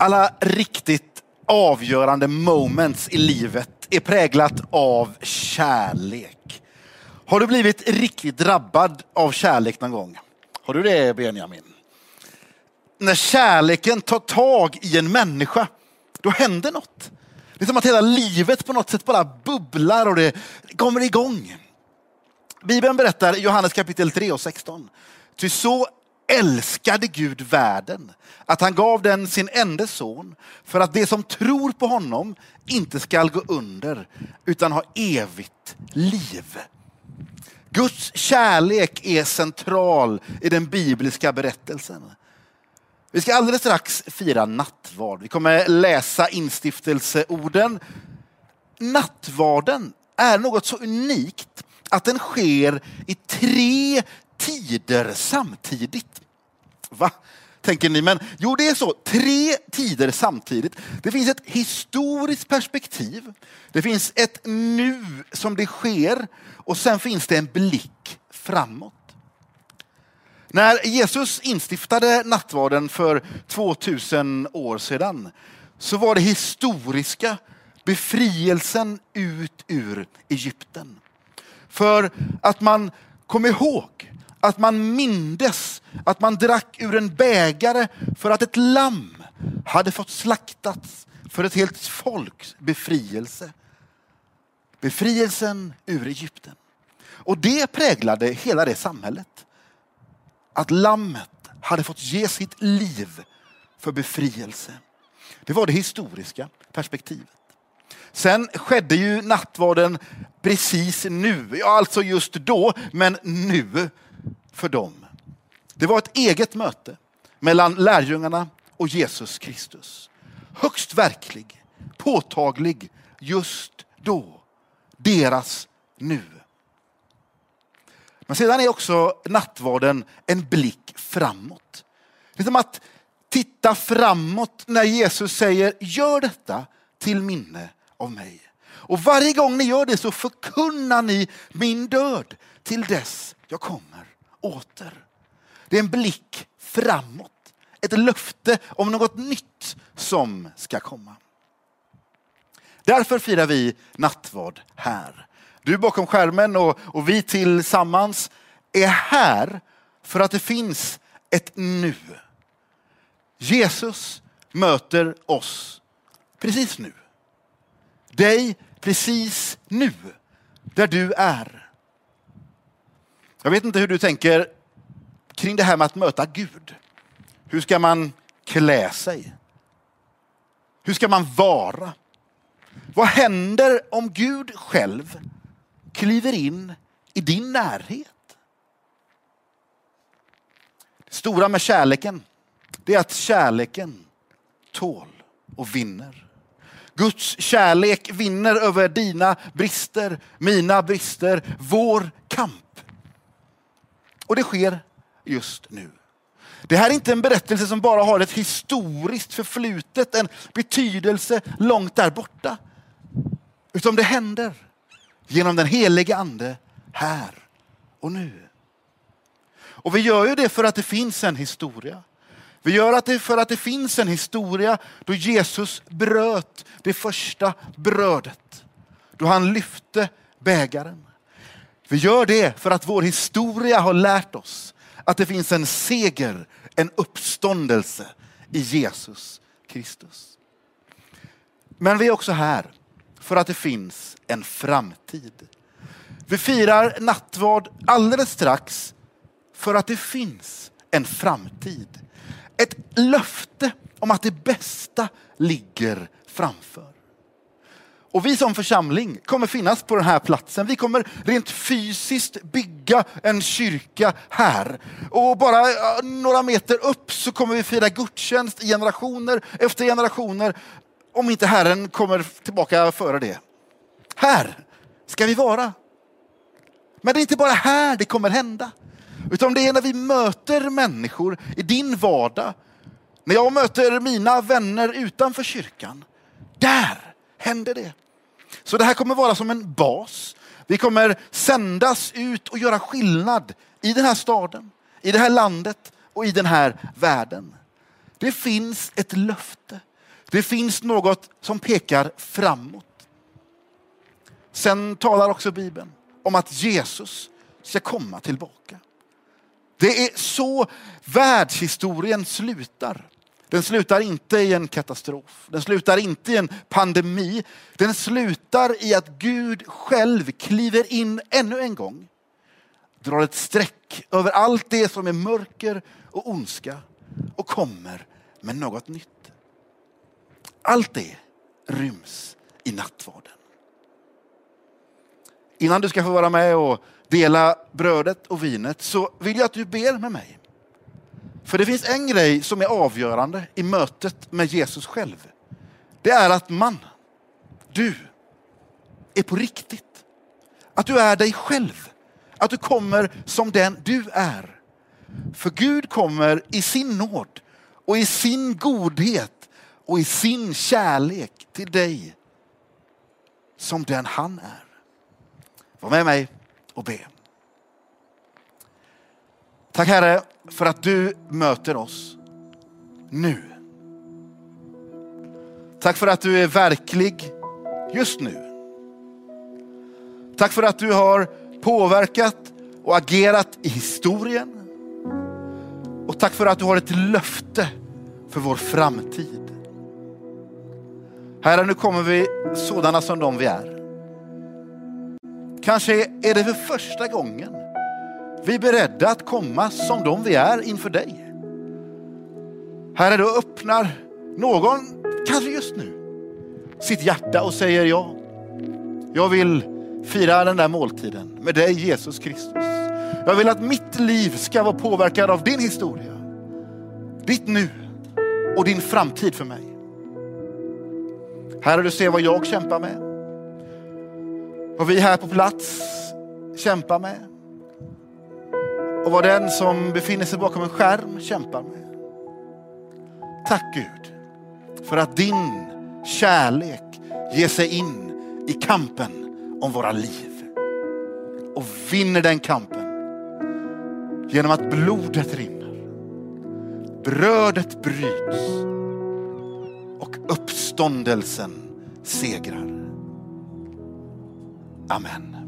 Alla riktigt avgörande moments i livet är präglat av kärlek. Har du blivit riktigt drabbad av kärlek någon gång? Har du det Benjamin? När kärleken tar tag i en människa, då händer något. Det är som att hela livet på något sätt bara bubblar och det kommer igång. Bibeln berättar i Johannes kapitel 3 och 16. Ty så älskade Gud världen att han gav den sin enda son för att det som tror på honom inte skall gå under utan ha evigt liv. Guds kärlek är central i den bibliska berättelsen. Vi ska alldeles strax fira nattvard. Vi kommer läsa instiftelseorden. Nattvarden är något så unikt att den sker i tre tider samtidigt. Va? Tänker ni, men jo det är så, tre tider samtidigt. Det finns ett historiskt perspektiv, det finns ett nu som det sker och sen finns det en blick framåt. När Jesus instiftade nattvarden för 2000 år sedan så var det historiska befrielsen ut ur Egypten. För att man kom ihåg, att man mindes, att man drack ur en bägare för att ett lamm hade fått slaktats för ett helt folks befrielse. Befrielsen ur Egypten. Och det präglade hela det samhället. Att lammet hade fått ge sitt liv för befrielse. Det var det historiska perspektivet. Sen skedde ju nattvarden precis nu, ja, alltså just då, men nu för dem. Det var ett eget möte mellan lärjungarna och Jesus Kristus. Högst verklig, påtaglig just då. Deras nu. Men sedan är också nattvarden en blick framåt. Det är som att titta framåt när Jesus säger gör detta till minne av mig. Och varje gång ni gör det så förkunnar ni min död till dess jag kommer åter. Det är en blick framåt. Ett löfte om något nytt som ska komma. Därför firar vi nattvard här. Du bakom skärmen och, och vi tillsammans är här för att det finns ett nu. Jesus möter oss precis nu. Dig precis nu, där du är. Jag vet inte hur du tänker kring det här med att möta Gud. Hur ska man klä sig? Hur ska man vara? Vad händer om Gud själv kliver in i din närhet? Det stora med kärleken, det är att kärleken tål och vinner. Guds kärlek vinner över dina brister, mina brister, vår kamp. Och det sker just nu. Det här är inte en berättelse som bara har ett historiskt förflutet, en betydelse långt där borta. Utan det händer genom den helige ande här och nu. Och vi gör ju det för att det finns en historia. Vi gör det för att det finns en historia då Jesus bröt det första brödet. Då han lyfte bägaren. Vi gör det för att vår historia har lärt oss att det finns en seger, en uppståndelse i Jesus Kristus. Men vi är också här för att det finns en framtid. Vi firar nattvard alldeles strax för att det finns en framtid. Ett löfte om att det bästa ligger framför. Och vi som församling kommer finnas på den här platsen. Vi kommer rent fysiskt bygga en kyrka här. Och bara några meter upp så kommer vi fira gudstjänst i generationer efter generationer. Om inte Herren kommer tillbaka före det. Här ska vi vara. Men det är inte bara här det kommer hända. Utan det är när vi möter människor i din vardag. När jag möter mina vänner utanför kyrkan. Där händer det. Så det här kommer vara som en bas. Vi kommer sändas ut och göra skillnad i den här staden, i det här landet och i den här världen. Det finns ett löfte Det finns något som pekar framåt. Sen talar också Bibeln om att Jesus ska komma tillbaka. Det är så världshistorien slutar. Den slutar inte i en katastrof. Den slutar inte i en pandemi. Den slutar i att Gud själv kliver in ännu en gång. Drar ett streck över allt det som är mörker och ondska och kommer med något nytt. Allt det ryms i nattvarden. Innan du ska få vara med och dela brödet och vinet så vill jag att du ber med mig. För det finns en grej som är avgörande i mötet med Jesus själv. Det är att man, du, är på riktigt. Att du är dig själv. Att du kommer som den du är. För Gud kommer i sin nåd och i sin godhet och i sin kärlek till dig som den han är. Var med mig och be. Tack Herre för att du möter oss nu. Tack för att du är verklig just nu. Tack för att du har påverkat och agerat i historien. Och tack för att du har ett löfte för vår framtid. Herre, nu kommer vi sådana som de vi är. Kanske är det för första gången vi är beredda att komma som de vi är inför dig. Herre, du öppnar någon, kanske just nu, sitt hjärta och säger ja. Jag vill fira den där måltiden med dig Jesus Kristus. Jag vill att mitt liv ska vara påverkad av din historia. Ditt nu och din framtid för mig. Herre, du ser vad jag kämpar med. Vad vi här på plats kämpar med och vad den som befinner sig bakom en skärm kämpar med. Tack Gud för att din kärlek ger sig in i kampen om våra liv och vinner den kampen genom att blodet rinner, brödet bryts och uppståndelsen segrar. Amen.